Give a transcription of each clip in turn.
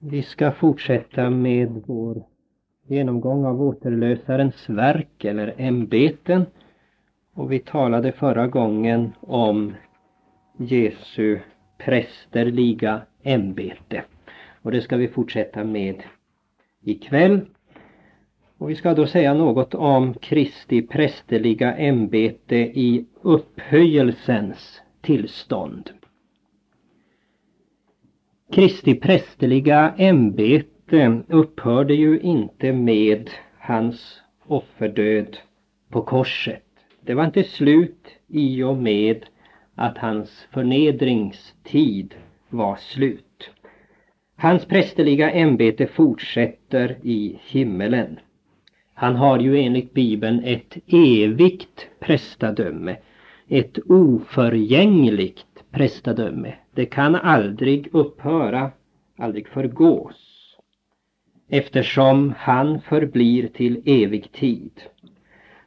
Vi ska fortsätta med vår genomgång av återlösarens verk eller ämbeten. Och vi talade förra gången om Jesu prästerliga ämbete. Och det ska vi fortsätta med ikväll. Och vi ska då säga något om Kristi prästerliga ämbete i upphöjelsens tillstånd. Kristi prästerliga ämbete upphörde ju inte med hans offerdöd på korset. Det var inte slut i och med att hans förnedringstid var slut. Hans prästerliga ämbete fortsätter i himmelen. Han har ju enligt Bibeln ett evigt prästadöme, ett oförgängligt prästadöme. Det kan aldrig upphöra, aldrig förgås eftersom han förblir till evig tid.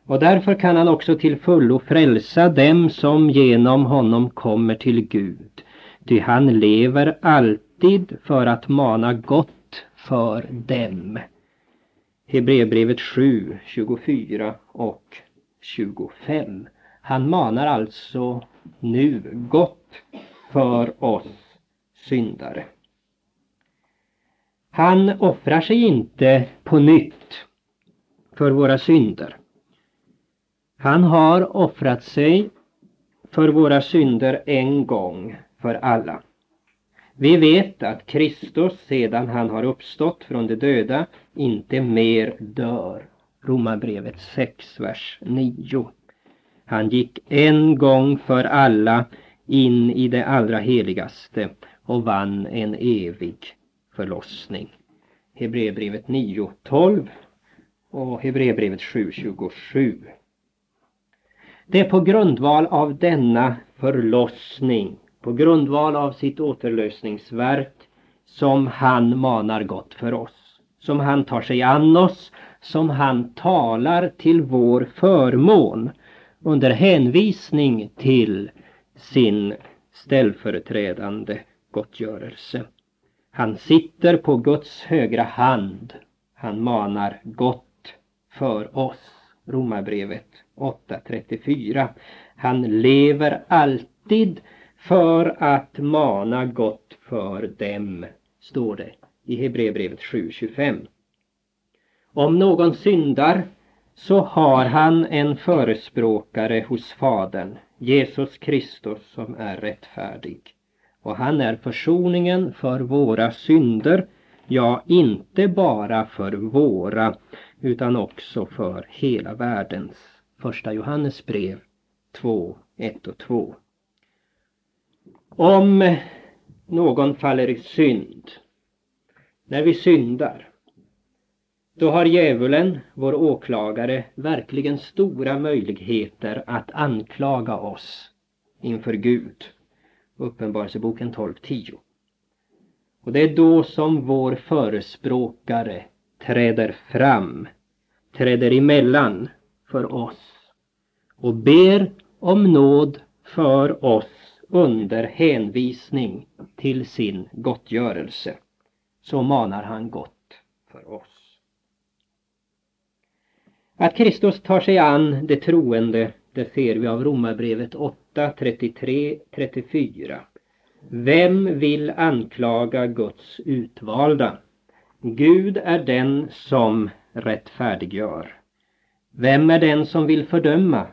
Och därför kan han också till fullo frälsa dem som genom honom kommer till Gud. Ty han lever alltid för att mana gott för dem. Hebreerbrevet 7, 24 och 25. Han manar alltså nu gott för oss syndare. Han offrar sig inte på nytt för våra synder. Han har offrat sig för våra synder en gång för alla. Vi vet att Kristus sedan han har uppstått från de döda inte mer dör. Romarbrevet 6, vers 9. Han gick en gång för alla in i det allra heligaste och vann en evig förlossning. Hebreerbrevet 9.12 och Hebreerbrevet 7.27 Det är på grundval av denna förlossning, på grundval av sitt återlösningsverk som han manar gott för oss, som han tar sig an oss, som han talar till vår förmån under hänvisning till sin ställföreträdande gottgörelse. Han sitter på Guds högra hand. Han manar gott för oss. Romarbrevet 8.34. Han lever alltid för att mana gott för dem, står det i Hebreerbrevet 7.25. Om någon syndar så har han en förespråkare hos Fadern, Jesus Kristus som är rättfärdig. Och han är försoningen för våra synder, ja inte bara för våra utan också för hela världens. Första Johannes brev 2, 1 och 2. Om någon faller i synd, när vi syndar, då har djävulen, vår åklagare, verkligen stora möjligheter att anklaga oss inför Gud. Uppenbarelseboken 12.10. Och det är då som vår förespråkare träder fram, träder emellan för oss och ber om nåd för oss under hänvisning till sin gottgörelse. Så manar han gott för oss. Att Kristus tar sig an det troende, det ser vi av Romarbrevet 8, 33, 34. Vem vill anklaga Guds utvalda? Gud är den som rättfärdiggör. Vem är den som vill fördöma?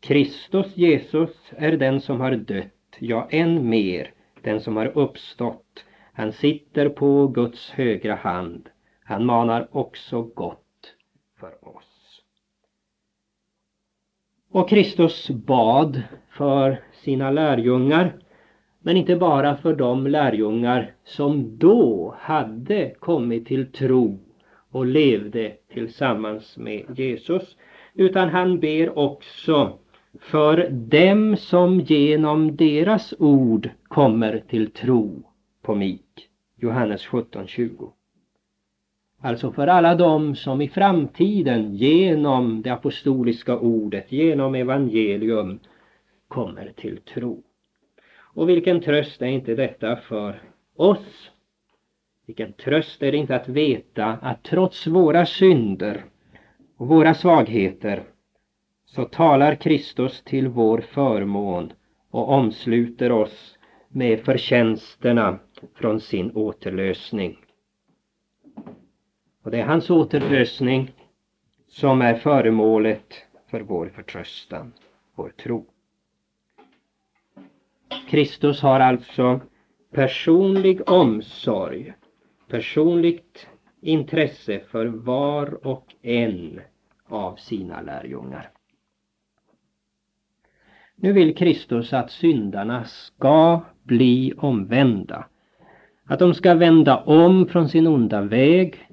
Kristus Jesus är den som har dött, ja än mer, den som har uppstått. Han sitter på Guds högra hand. Han manar också gott för oss. Och Kristus bad för sina lärjungar men inte bara för de lärjungar som då hade kommit till tro och levde tillsammans med Jesus. Utan han ber också för dem som genom deras ord kommer till tro på mig. Johannes 17.20. Alltså för alla dem som i framtiden genom det apostoliska ordet, genom evangelium kommer till tro. Och vilken tröst är inte detta för oss? Vilken tröst är det inte att veta att trots våra synder och våra svagheter så talar Kristus till vår förmån och omsluter oss med förtjänsterna från sin återlösning. Och det är hans återlösning som är föremålet för vår förtröstan, vår tro. Kristus har alltså personlig omsorg, personligt intresse för var och en av sina lärjungar. Nu vill Kristus att syndarna ska bli omvända. Att de ska vända om från sin onda väg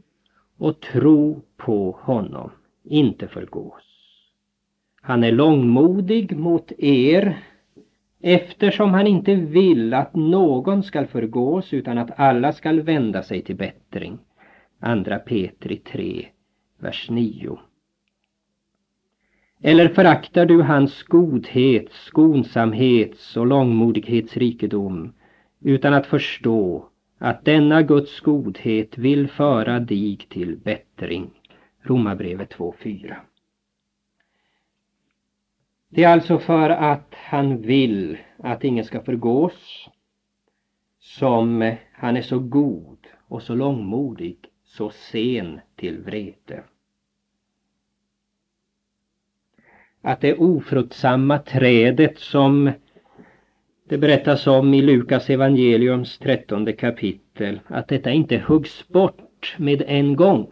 och tro på honom, inte förgås. Han är långmodig mot er eftersom han inte vill att någon skall förgås utan att alla skall vända sig till bättring. Andra Petri 3, vers 9. Eller föraktar du hans godhet, skonsamhets och långmodighetsrikedom utan att förstå att denna Guds godhet vill föra dig till bättring? Romarbrevet 2.4 Det är alltså för att han vill att ingen ska förgås som han är så god och så långmodig, så sen till vrede. att det ofruktsamma trädet som det berättas om i Lukas evangeliums trettonde kapitel, att detta inte huggs bort med en gång.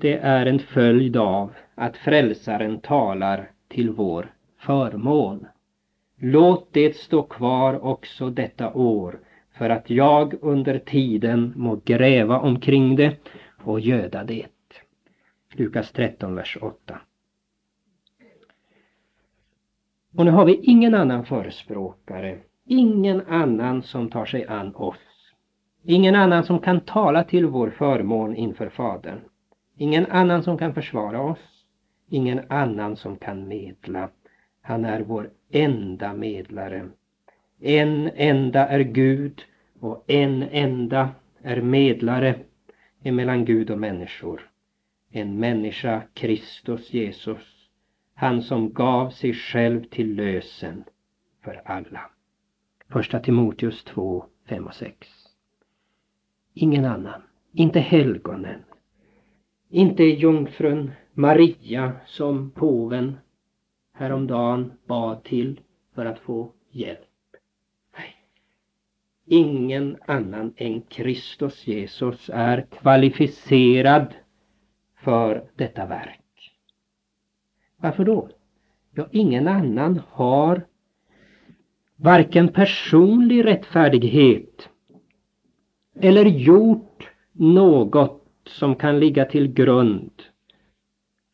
Det är en följd av att frälsaren talar till vår förmån. Låt det stå kvar också detta år för att jag under tiden må gräva omkring det och göda det. Lukas 13, vers 8. Och nu har vi ingen annan förespråkare, ingen annan som tar sig an oss. Ingen annan som kan tala till vår förmån inför Fadern. Ingen annan som kan försvara oss. Ingen annan som kan medla. Han är vår enda medlare. En enda är Gud och en enda är medlare emellan Gud och människor. En människa, Kristus Jesus han som gav sig själv till lösen för alla. Första Timoteus 2, 5 och 6. Ingen annan, inte helgonen, inte jungfrun Maria som påven häromdagen bad till för att få hjälp. Nej. Ingen annan än Kristus Jesus är kvalificerad för detta verk. Varför då? Ja, ingen annan har varken personlig rättfärdighet eller gjort något som kan ligga till grund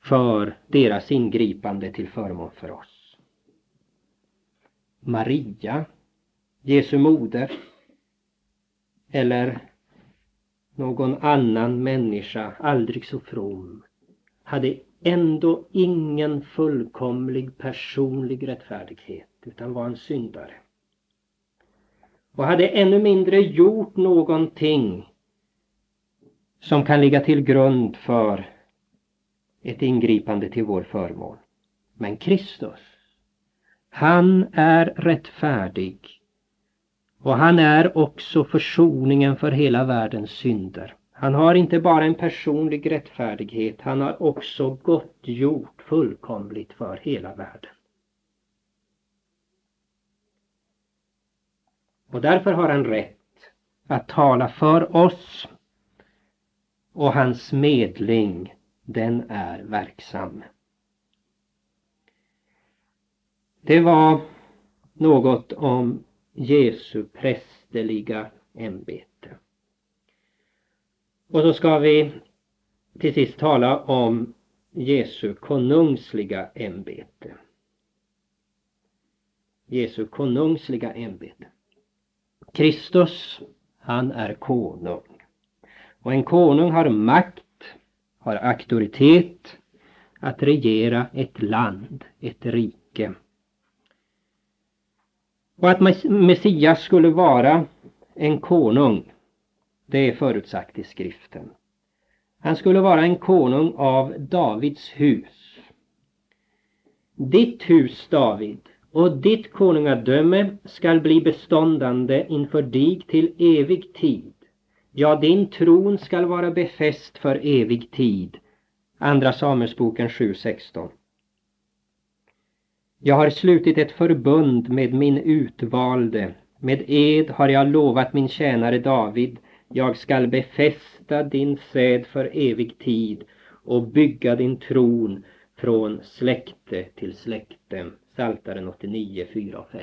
för deras ingripande till förmån för oss. Maria, Jesu moder, eller någon annan människa, aldrig så from, hade ändå ingen fullkomlig personlig rättfärdighet utan var en syndare. Och hade ännu mindre gjort någonting som kan ligga till grund för ett ingripande till vår förmån. Men Kristus, han är rättfärdig och han är också försoningen för hela världens synder. Han har inte bara en personlig rättfärdighet, han har också gottgjort fullkomligt för hela världen. Och därför har han rätt att tala för oss och hans medling, den är verksam. Det var något om Jesu prästerliga ämbete. Och så ska vi till sist tala om Jesu konungsliga ämbete. Jesu konungsliga ämbete. Kristus, han är konung. Och en konung har makt, har auktoritet att regera ett land, ett rike. Och att Messias skulle vara en konung det är förutsagt i skriften. Han skulle vara en konung av Davids hus. Ditt hus, David, och ditt konungadöme skall bli beståndande inför dig till evig tid. Ja, din tron skall vara befäst för evig tid. Andra Samuelsboken 7.16 Jag har slutit ett förbund med min utvalde. Med ed har jag lovat min tjänare David. Jag skall befästa din säd för evig tid och bygga din tron från släkte till släkte. Psaltaren 89, 4 och 5.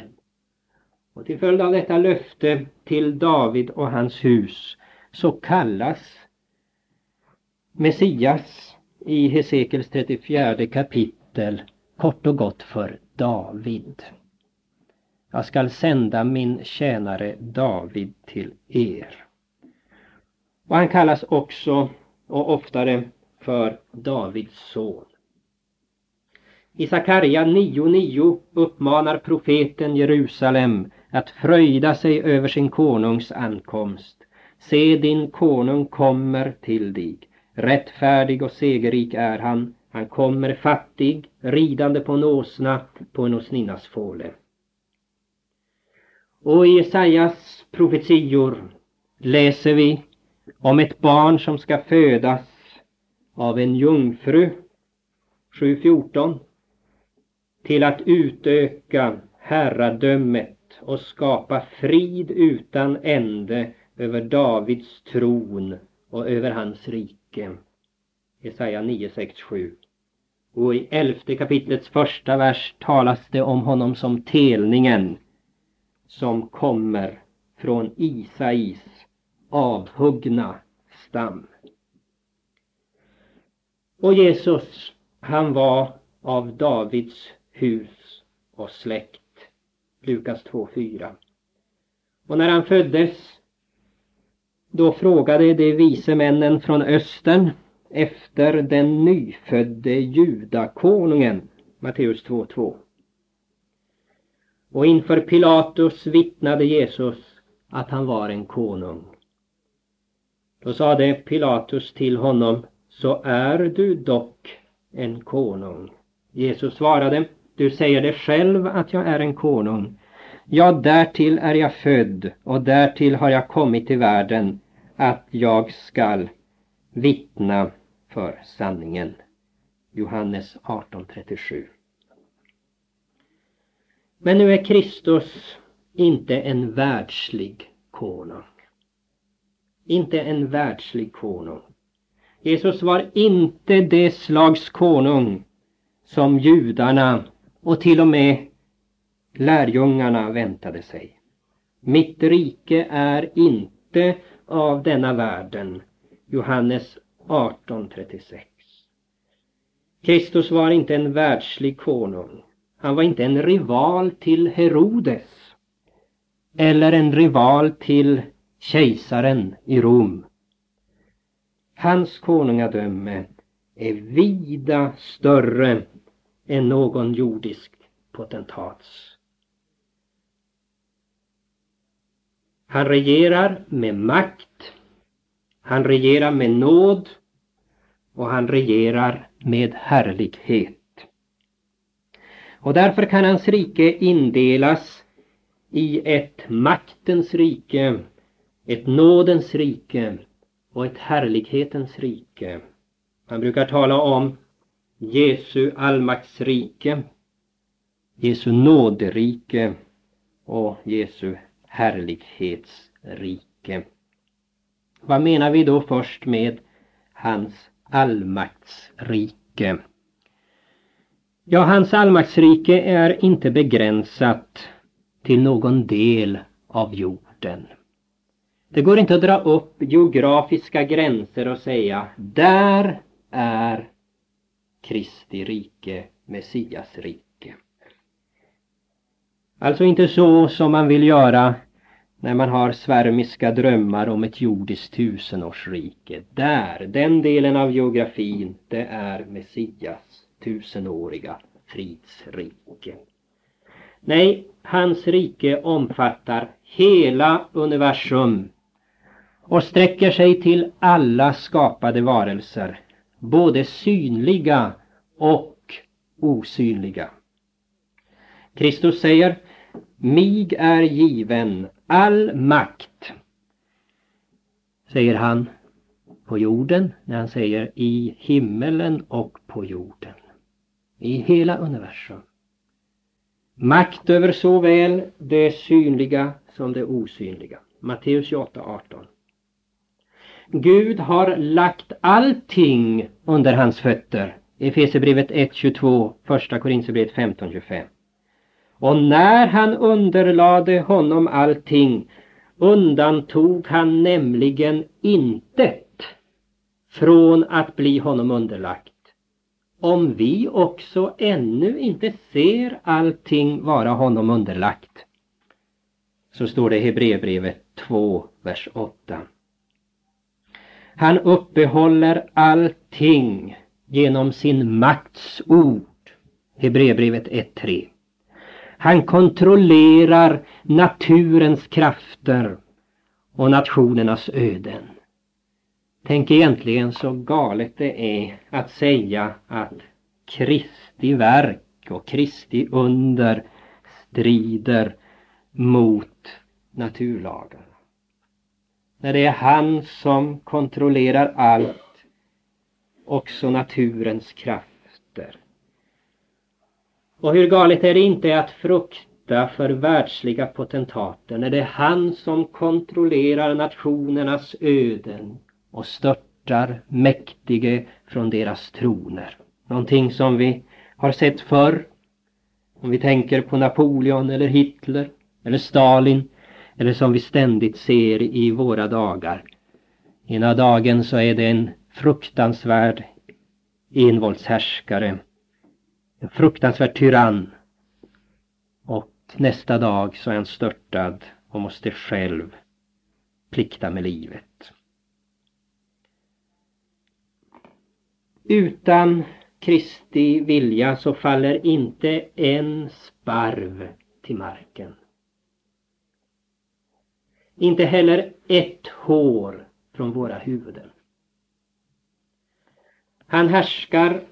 Och till följd av detta löfte till David och hans hus så kallas Messias i Hesekels 34 kapitel kort och gott för David. Jag skall sända min tjänare David till er. Och han kallas också och oftare för Davids son. I Sakarja 9.9 uppmanar profeten Jerusalem att fröjda sig över sin konungs ankomst. Se din konung kommer till dig. Rättfärdig och segerrik är han. Han kommer fattig, ridande på en åsna, på en åsninnas fåle. Och i Jesajas profetior läser vi om ett barn som ska födas av en jungfru 7.14 till att utöka herradömet och skapa frid utan ände över Davids tron och över hans rike. Jesaja 9, 6, 7. Och i elfte kapitlets första vers talas det om honom som telningen som kommer från Isais avhuggna stam. Och Jesus, han var av Davids hus och släkt. Lukas 2.4. Och när han föddes då frågade de vise männen från östern efter den nyfödde judakonungen. Matteus 2.2. Och inför Pilatus vittnade Jesus att han var en konung. Då sade Pilatus till honom, så är du dock en konung. Jesus svarade, du säger det själv att jag är en konung. Ja, därtill är jag född och därtill har jag kommit till världen att jag skall vittna för sanningen. Johannes 18.37 Men nu är Kristus inte en världslig konung. Inte en världslig konung. Jesus var inte det slags konung som judarna och till och med lärjungarna väntade sig. Mitt rike är inte av denna världen. Johannes 18.36 Kristus var inte en världslig konung. Han var inte en rival till Herodes eller en rival till kejsaren i Rom. Hans konungadöme är vida större än någon jordisk potentats. Han regerar med makt, han regerar med nåd och han regerar med härlighet. Och därför kan hans rike indelas i ett maktens rike, ett nådens rike och ett härlighetens rike. Man brukar tala om Jesu allmaktsrike, Jesu nåderike och Jesu härlighetsrike. Vad menar vi då först med hans allmaktsrike? Ja, hans allmaktsrike är inte begränsat till någon del av jorden. Det går inte att dra upp geografiska gränser och säga där är Kristi rike, Messias rike. Alltså inte så som man vill göra när man har svärmiska drömmar om ett jordiskt tusenårsrike. Där, den delen av geografin, det är Messias tusenåriga fridsrike. Nej, hans rike omfattar hela universum och sträcker sig till alla skapade varelser, både synliga och osynliga. Kristus säger Mig är given all makt, säger han på jorden, när han säger i himmelen och på jorden. I hela universum. Makt över såväl det synliga som det osynliga. Matteus 28, 18. Gud har lagt allting under hans fötter. Efesierbrevet 1.22, första Korinthierbrevet 15.25. Och när han underlade honom allting undantog han nämligen intet från att bli honom underlagt. Om vi också ännu inte ser allting vara honom underlagt. Så står det i Hebreerbrevet 2, vers 8. Han uppehåller allting genom sin makts ord. Hebreerbrevet 1.3. Han kontrollerar naturens krafter och nationernas öden. Tänk egentligen så galet det är att säga att Kristi verk och Kristi under strider mot naturlagarna. När det är han som kontrollerar allt, också naturens krafter. Och hur galet är det inte att frukta för världsliga potentater när det är han som kontrollerar nationernas öden och störtar mäktige från deras troner. Någonting som vi har sett förr. Om vi tänker på Napoleon eller Hitler eller Stalin eller som vi ständigt ser i våra dagar. Ena dagen så är det en fruktansvärd envåldshärskare, en fruktansvärd tyrann och nästa dag så är han störtad och måste själv plikta med livet. Utan Kristi vilja så faller inte en sparv till marken. Inte heller ett hår från våra huvuden. Han härskar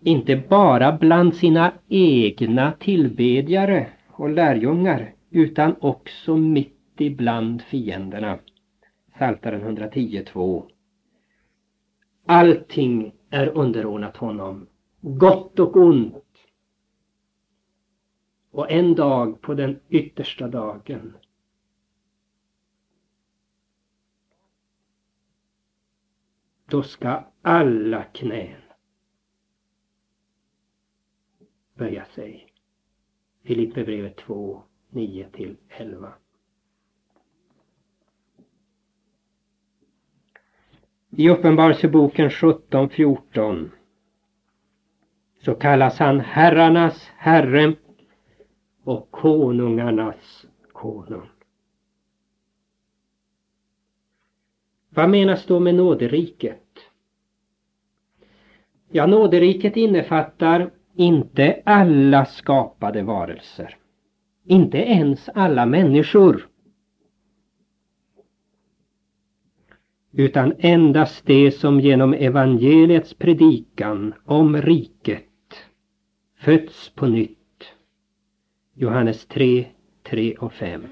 inte bara bland sina egna tillbedjare och lärjungar utan också mitt ibland fienderna. Psaltaren 110.2 Allting är underordnat honom, gott och ont. Och en dag på den yttersta dagen då ska alla knän böja sig. Filipperbrevet 2, 9 till 11. I Uppenbarelseboken 17.14 så kallas han herrarnas herre och konungarnas konung. Vad menas då med nåderiket? Ja, nåderiket innefattar inte alla skapade varelser. Inte ens alla människor. Utan endast det som genom evangeliets predikan om riket fötts på nytt. Johannes 3, 3 och 5.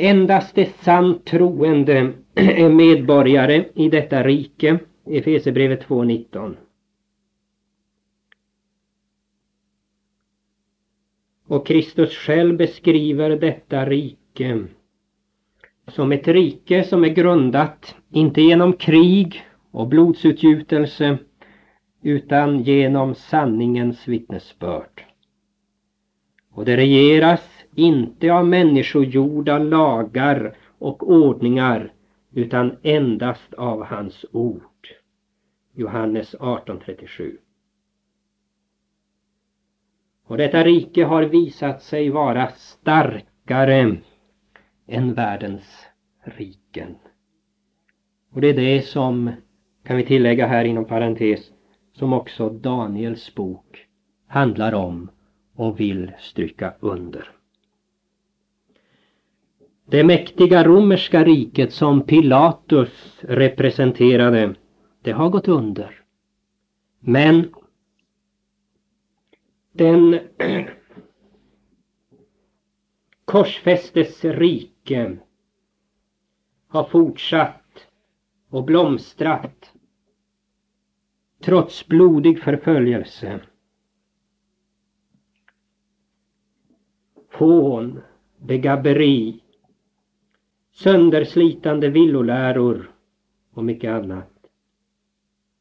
Endast de sant troende är medborgare i detta rike. Efesierbrevet 2.19. Och Kristus själv beskriver detta rike som ett rike som är grundat inte genom krig och blodsutgjutelse utan genom sanningens vittnesbörd. Och det regeras inte av människogjorda lagar och ordningar utan endast av hans ord. Johannes 18.37 Och detta rike har visat sig vara starkare än världens riken. Och det är det som, kan vi tillägga här inom parentes, som också Daniels bok handlar om och vill stryka under. Det mäktiga romerska riket som Pilatus representerade, det har gått under. Men den korsfästes rike har fortsatt och blomstrat trots blodig förföljelse. Hån, begaberi sönderslitande villoläror och mycket annat.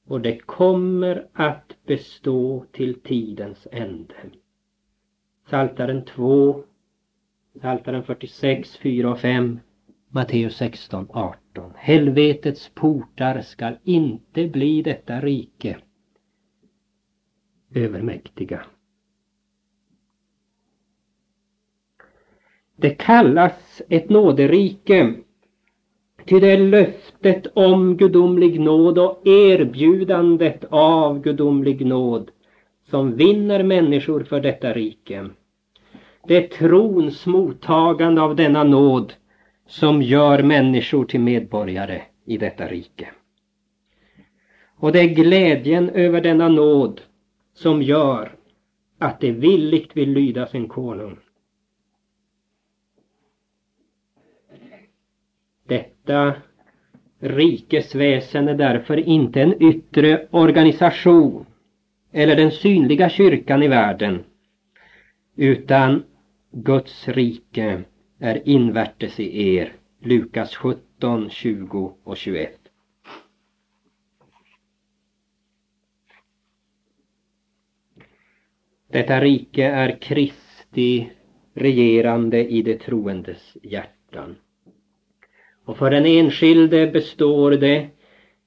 Och det kommer att bestå till tidens ände. Saltaren 2, Saltaren 46, 4 och 5, Matteus 16, 18. Helvetets portar skall inte bli detta rike övermäktiga. Det kallas ett nåderike. Ty det är löftet om gudomlig nåd och erbjudandet av gudomlig nåd som vinner människor för detta rike. Det är trons mottagande av denna nåd som gör människor till medborgare i detta rike. Och det är glädjen över denna nåd som gör att de villigt vill lyda sin konung. Detta rikesväsen är därför inte en yttre organisation eller den synliga kyrkan i världen utan Guds rike är invärtes i er. Lukas 17, 20 och 21. Detta rike är Kristi regerande i de troendes hjärtan. Och för den enskilde består det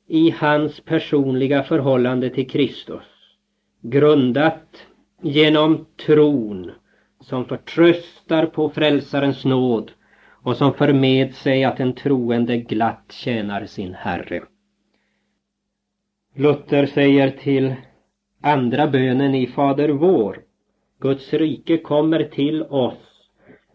i hans personliga förhållande till Kristus, grundat genom tron som förtröstar på frälsarens nåd och som för med sig att en troende glatt tjänar sin Herre. Luther säger till andra bönen i Fader vår, Guds rike kommer till oss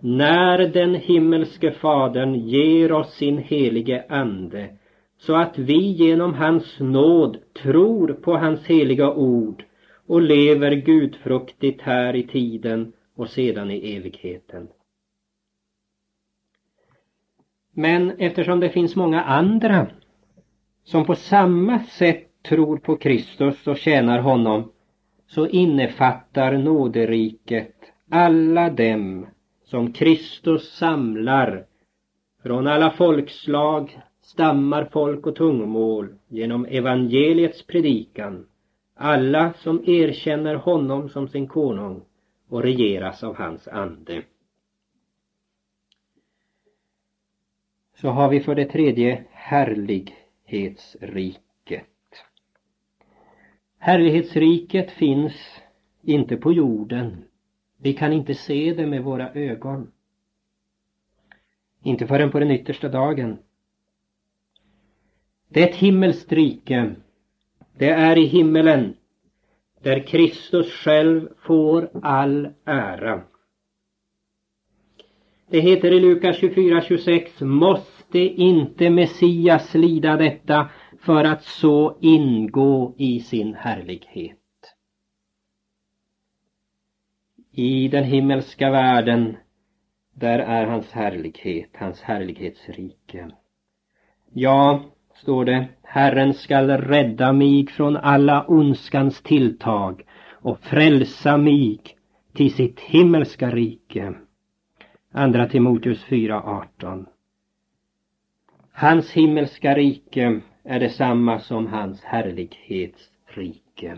när den himmelske Fadern ger oss sin helige Ande så att vi genom hans nåd tror på hans heliga ord och lever gudfruktigt här i tiden och sedan i evigheten. Men eftersom det finns många andra som på samma sätt tror på Kristus och tjänar honom så innefattar nåderiket alla dem som Kristus samlar från alla folkslag, stammar, folk och tungomål genom evangeliets predikan, alla som erkänner honom som sin konung och regeras av hans ande. Så har vi för det tredje härlighetsriket. Härlighetsriket finns inte på jorden. Vi kan inte se det med våra ögon. Inte förrän på den yttersta dagen. Det är ett himmelskt rike. Det är i himmelen där Kristus själv får all ära. Det heter i Lukas 24.26 Måste inte Messias lida detta för att så ingå i sin härlighet? I den himmelska världen där är hans härlighet, hans härlighetsrike. Ja, står det, Herren skall rädda mig från alla ondskans tilltag och frälsa mig till sitt himmelska rike. Andra Timoteus 4.18 Hans himmelska rike är detsamma som hans härlighetsrike.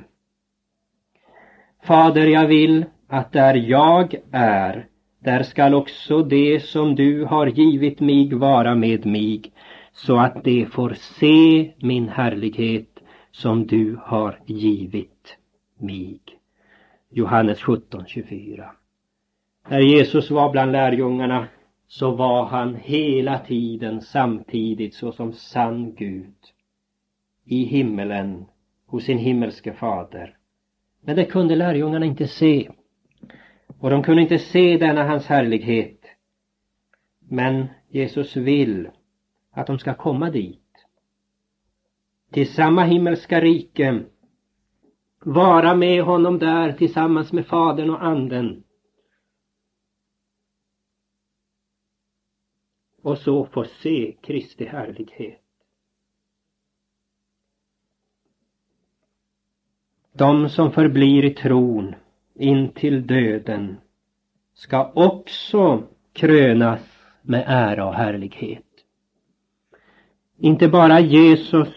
Fader, jag vill att där jag är, där skall också det som du har givit mig vara med mig så att de får se min härlighet som du har givit mig. Johannes 17.24 När Jesus var bland lärjungarna så var han hela tiden samtidigt såsom sann Gud i himmelen hos sin himmelske fader. Men det kunde lärjungarna inte se. Och de kunde inte se denna hans härlighet Men Jesus vill att de ska komma dit. Till samma himmelska rike. Vara med honom där tillsammans med Fadern och Anden. Och så få se Kristi härlighet. De som förblir i tron in till döden ska också krönas med ära och härlighet. Inte bara Jesus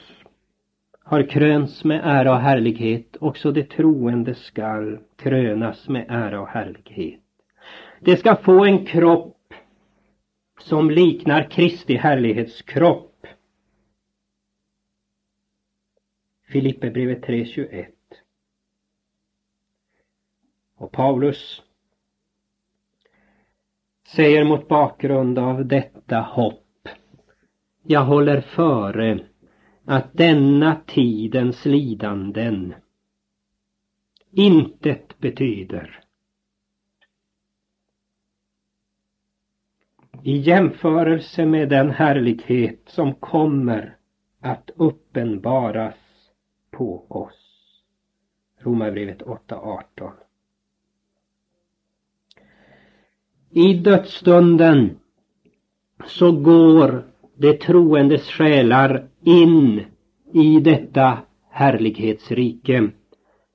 har krönts med ära och härlighet, också de troende skall krönas med ära och härlighet. De ska få en kropp som liknar Kristi härlighetskropp. Filipperbrevet 3.21 och Paulus säger mot bakgrund av detta hopp Jag håller före att denna tidens lidanden intet betyder i jämförelse med den härlighet som kommer att uppenbaras på oss. Romarbrevet 8.18 I dödsstunden så går de troendes själar in i detta härlighetsrike.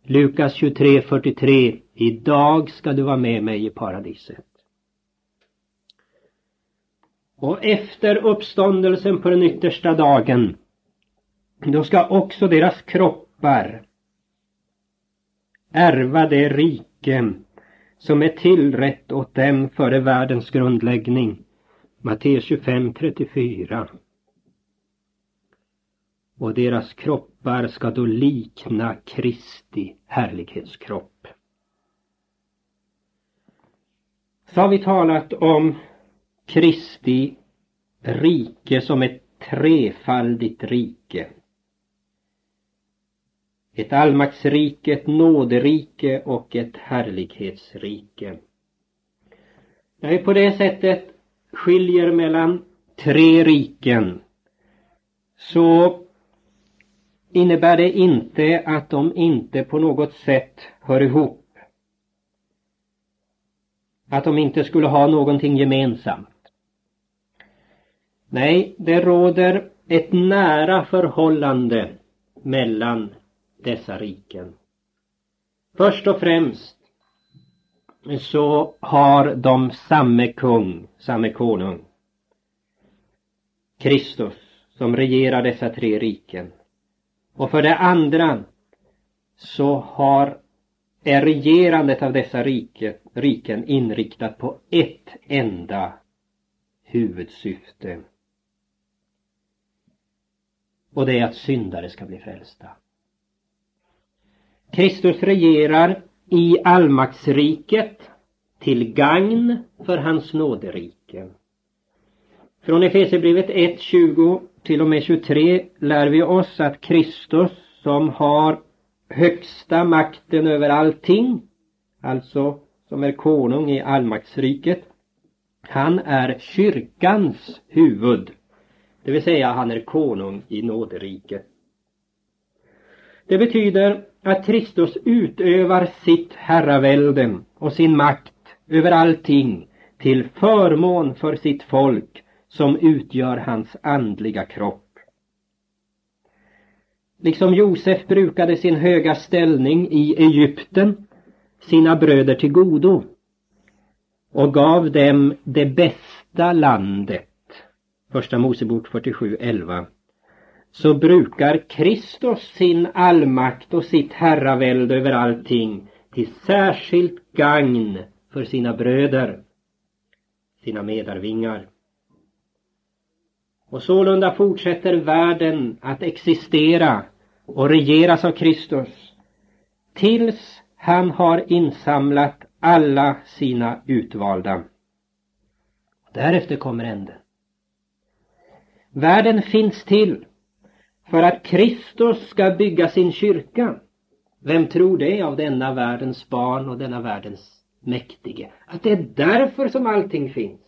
Lukas 23.43 Idag ska du vara med mig i paradiset. Och efter uppståndelsen på den yttersta dagen då ska också deras kroppar ärva det rike som är tillrätt åt dem före världens grundläggning. Matteus 25, 34. Och deras kroppar ska då likna Kristi härlighetskropp. Så har vi talat om Kristi rike som ett trefaldigt rike. Ett allmaktsrike, ett nåderike och ett härlighetsrike. När vi på det sättet skiljer mellan tre riken så innebär det inte att de inte på något sätt hör ihop. Att de inte skulle ha någonting gemensamt. Nej, det råder ett nära förhållande mellan dessa riken. Först och främst så har de samme kung, samme konung, Kristus, som regerar dessa tre riken. Och för det andra så har, är regerandet av dessa rike, riken inriktat på ett enda huvudsyfte. Och det är att syndare ska bli frälsta. Kristus regerar i allmaktsriket till gagn för hans nåderike. Från Efesierbrevet 1, 20 till och med 23 lär vi oss att Kristus som har högsta makten över allting, alltså som är konung i allmaktsriket, han är kyrkans huvud. Det vill säga han är konung i nåderiket. Det betyder att Kristus utövar sitt herravälde och sin makt över allting till förmån för sitt folk som utgör hans andliga kropp. Liksom Josef brukade sin höga ställning i Egypten sina bröder till godo och gav dem det bästa landet. Första Mosebok 47.11 så brukar Kristus sin allmakt och sitt herravälde över allting till särskilt gagn för sina bröder, sina medarvingar. Och sålunda fortsätter världen att existera och regeras av Kristus tills han har insamlat alla sina utvalda. Därefter kommer änden. Världen finns till för att Kristus ska bygga sin kyrka. Vem tror det av denna världens barn och denna världens mäktige? Att det är därför som allting finns.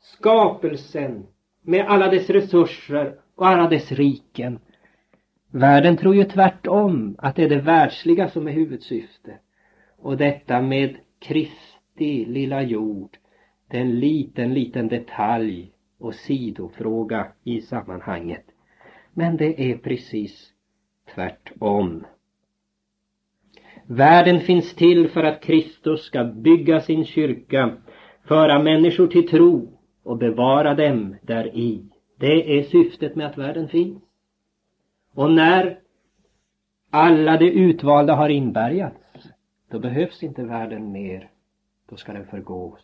skapelsen med alla dess resurser och alla dess riken. Världen tror ju tvärtom att det är det världsliga som är huvudsyfte. Och detta med Kristi lilla jord, det är en liten, liten detalj och sidofråga i sammanhanget. Men det är precis tvärtom. Världen finns till för att Kristus ska bygga sin kyrka, föra människor till tro och bevara dem där i. Det är syftet med att världen finns. Och när alla de utvalda har inbärgats, då behövs inte världen mer. Då ska den förgås.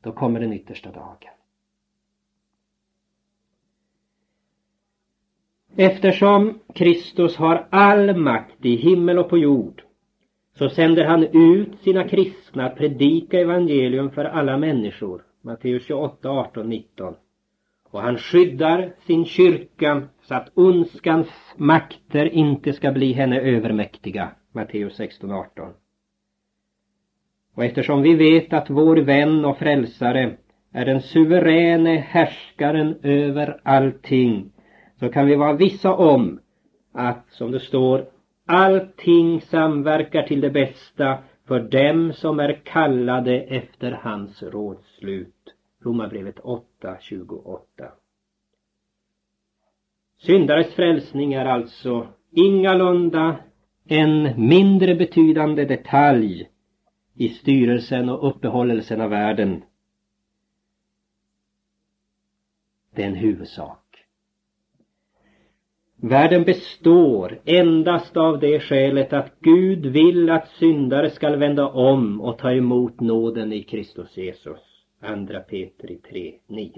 Då kommer den yttersta dagen. Eftersom Kristus har all makt i himmel och på jord så sänder han ut sina kristna att predika evangelium för alla människor. Matteus 28, 18, 19. Och han skyddar sin kyrka så att ondskans makter inte ska bli henne övermäktiga. Matteus 16, 18. Och eftersom vi vet att vår vän och frälsare är den suveräne härskaren över allting så kan vi vara vissa om att, som det står, allting samverkar till det bästa för dem som är kallade efter hans rådslut. Romarbrevet 8.28. Syndares frälsning är alltså ingalunda en mindre betydande detalj i styrelsen och uppehållelsen av världen. Det är en huvudsak. Världen består endast av det skälet att Gud vill att syndare skall vända om och ta emot nåden i Kristus Jesus. Andra Petri 3, 9.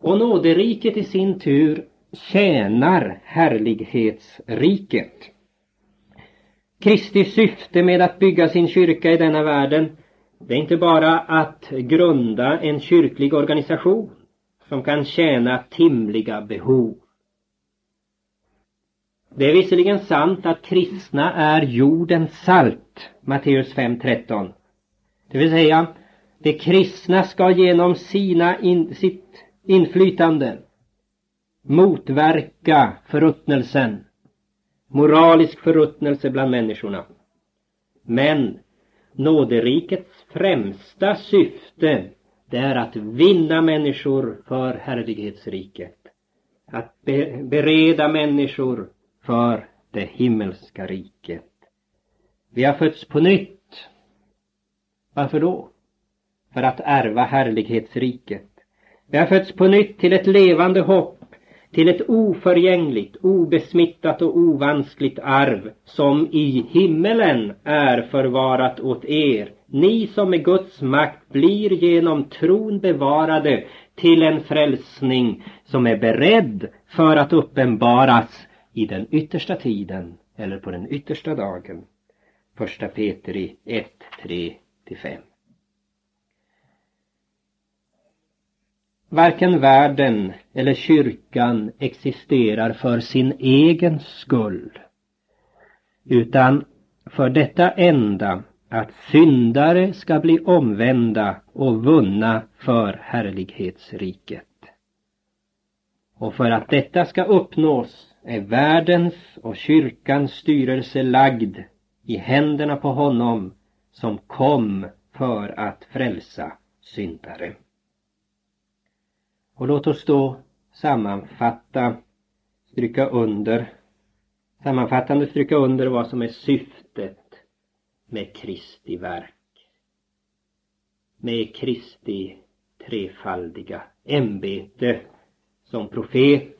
Och nåderiket i sin tur tjänar härlighetsriket. Kristi syfte med att bygga sin kyrka i denna världen, det är inte bara att grunda en kyrklig organisation som kan tjäna timliga behov. Det är visserligen sant att kristna är jordens salt, Matteus 5.13. Det vill säga, de kristna ska genom sina in, sitt inflytande motverka förruttnelsen, moralisk förruttnelse bland människorna. Men nåderikets främsta syfte det är att vinna människor för härlighetsriket. Att be bereda människor för det himmelska riket. Vi har fötts på nytt. Varför då? För att ärva härlighetsriket. Vi har fötts på nytt till ett levande hopp, till ett oförgängligt, obesmittat och ovanskligt arv som i himmelen är förvarat åt er ni som med Guds makt blir genom tron bevarade till en frälsning som är beredd för att uppenbaras i den yttersta tiden eller på den yttersta dagen. Första Petri 1, 3-5. Varken världen eller kyrkan existerar för sin egen skull utan för detta enda att syndare ska bli omvända och vunna för härlighetsriket. Och för att detta ska uppnås är världens och kyrkans styrelse lagd i händerna på honom som kom för att frälsa syndare. Och låt oss då sammanfatta, stryka under, sammanfattande stryka under vad som är syftet med Kristi verk. Med Kristi trefaldiga ämbete som profet,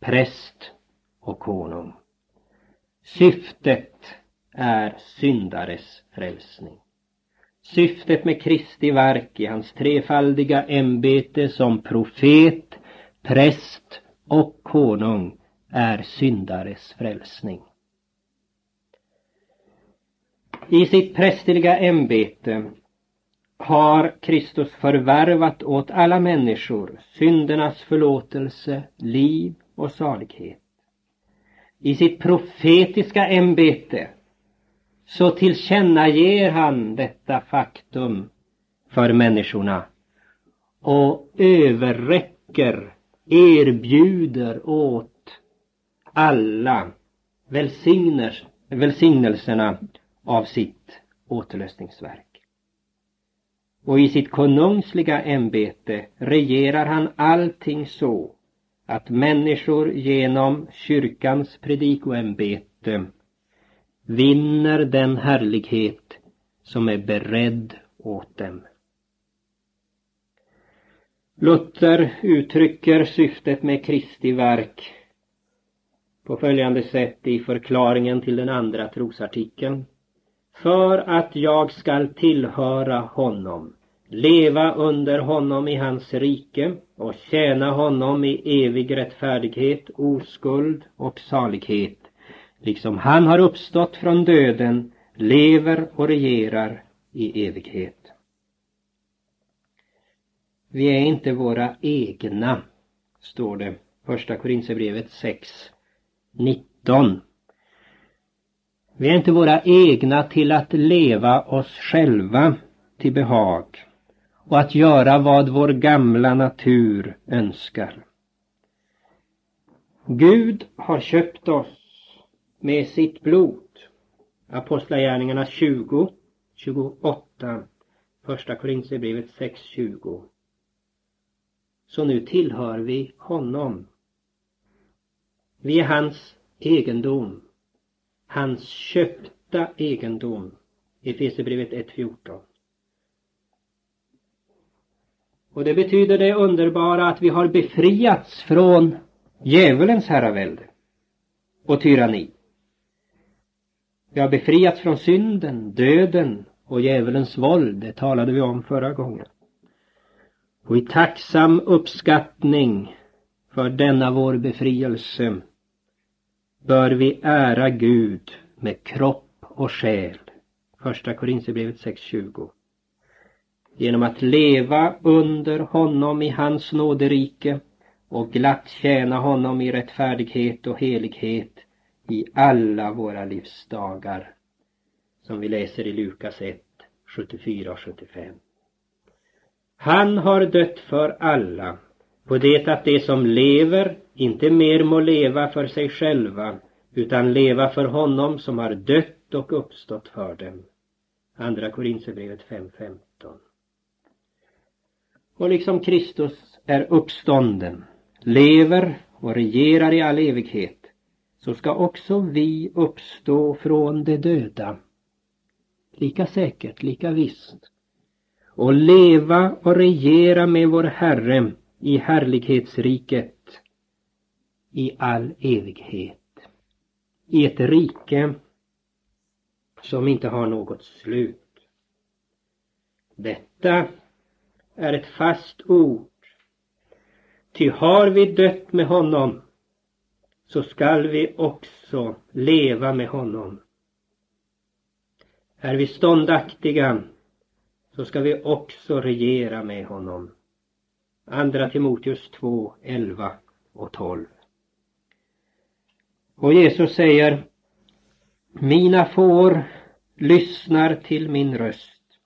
präst och konung. Syftet är syndares frälsning. Syftet med Kristi verk i hans trefaldiga ämbete som profet, präst och konung är syndares frälsning. I sitt prästerliga ämbete har Kristus förvärvat åt alla människor syndernas förlåtelse, liv och salighet. I sitt profetiska ämbete så tillkännager han detta faktum för människorna och överräcker, erbjuder åt alla välsignelserna av sitt återlösningsverk. Och i sitt konungsliga ämbete regerar han allting så att människor genom kyrkans predikoämbete vinner den härlighet som är beredd åt dem. Luther uttrycker syftet med Kristi verk på följande sätt i förklaringen till den andra trosartikeln. För att jag skall tillhöra honom, leva under honom i hans rike och tjäna honom i evig rättfärdighet, oskuld och salighet, liksom han har uppstått från döden, lever och regerar i evighet. Vi är inte våra egna, står det, första Korinthierbrevet 6, 19. Vi är inte våra egna till att leva oss själva till behag och att göra vad vår gamla natur önskar. Gud har köpt oss med sitt blod. Apostlagärningarna 20, 28, första Korinthierbrevet 6, 20. Så nu tillhör vi honom. Vi är hans egendom. Hans köpta egendom. Efesierbrevet 1.14. Och det betyder det underbara att vi har befriats från djävulens herravälde och tyranni. Vi har befriats från synden, döden och djävulens våld. Det talade vi om förra gången. Och i tacksam uppskattning för denna vår befrielse bör vi ära Gud med kropp och själ. Första Korinthierbrevet 6.20 genom att leva under honom i hans nåderike och glatt tjäna honom i rättfärdighet och helighet i alla våra livsdagar. Som vi läser i Lukas 1, 74 och 75. Han har dött för alla, på det att de som lever inte mer må leva för sig själva, utan leva för honom som har dött och uppstått för dem. Andra Korinthierbrevet 5.15. Och liksom Kristus är uppstånden, lever och regerar i all evighet, så ska också vi uppstå från de döda. Lika säkert, lika visst. Och leva och regera med vår Herre i härlighetsriket i all evighet. I ett rike som inte har något slut. Detta är ett fast ord. Ty har vi dött med honom så skall vi också leva med honom. Är vi ståndaktiga så ska vi också regera med honom. Andra Timoteus 2, 11 och 12. Och Jesus säger Mina får lyssnar till min röst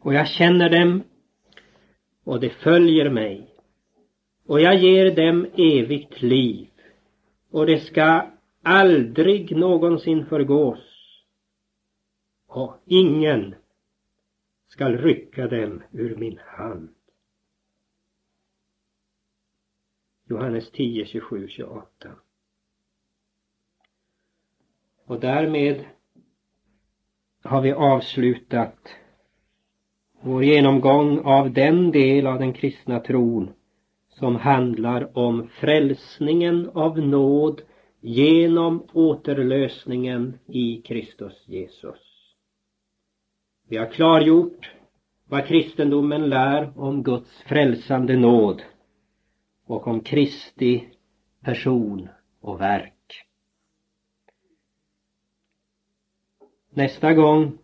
och jag känner dem och de följer mig och jag ger dem evigt liv och det ska aldrig någonsin förgås och ingen skall rycka dem ur min hand. Johannes 10, 27, 28. Och därmed har vi avslutat vår genomgång av den del av den kristna tron som handlar om frälsningen av nåd genom återlösningen i Kristus Jesus. Vi har klargjort vad kristendomen lär om Guds frälsande nåd och om Kristi person och verk. Nästa gång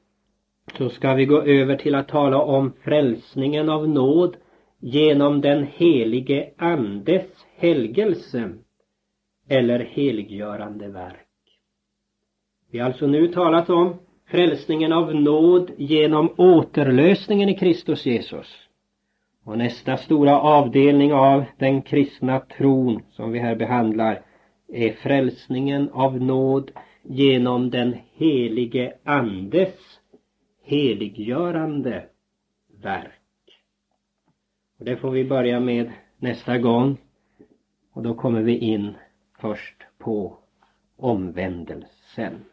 så ska vi gå över till att tala om frälsningen av nåd genom den helige Andes helgelse eller heliggörande verk. Vi har alltså nu talat om frälsningen av nåd genom återlösningen i Kristus Jesus. Och nästa stora avdelning av den kristna tron som vi här behandlar är frälsningen av nåd genom den helige Andes heliggörande verk. Och det får vi börja med nästa gång. Och då kommer vi in först på omvändelsen.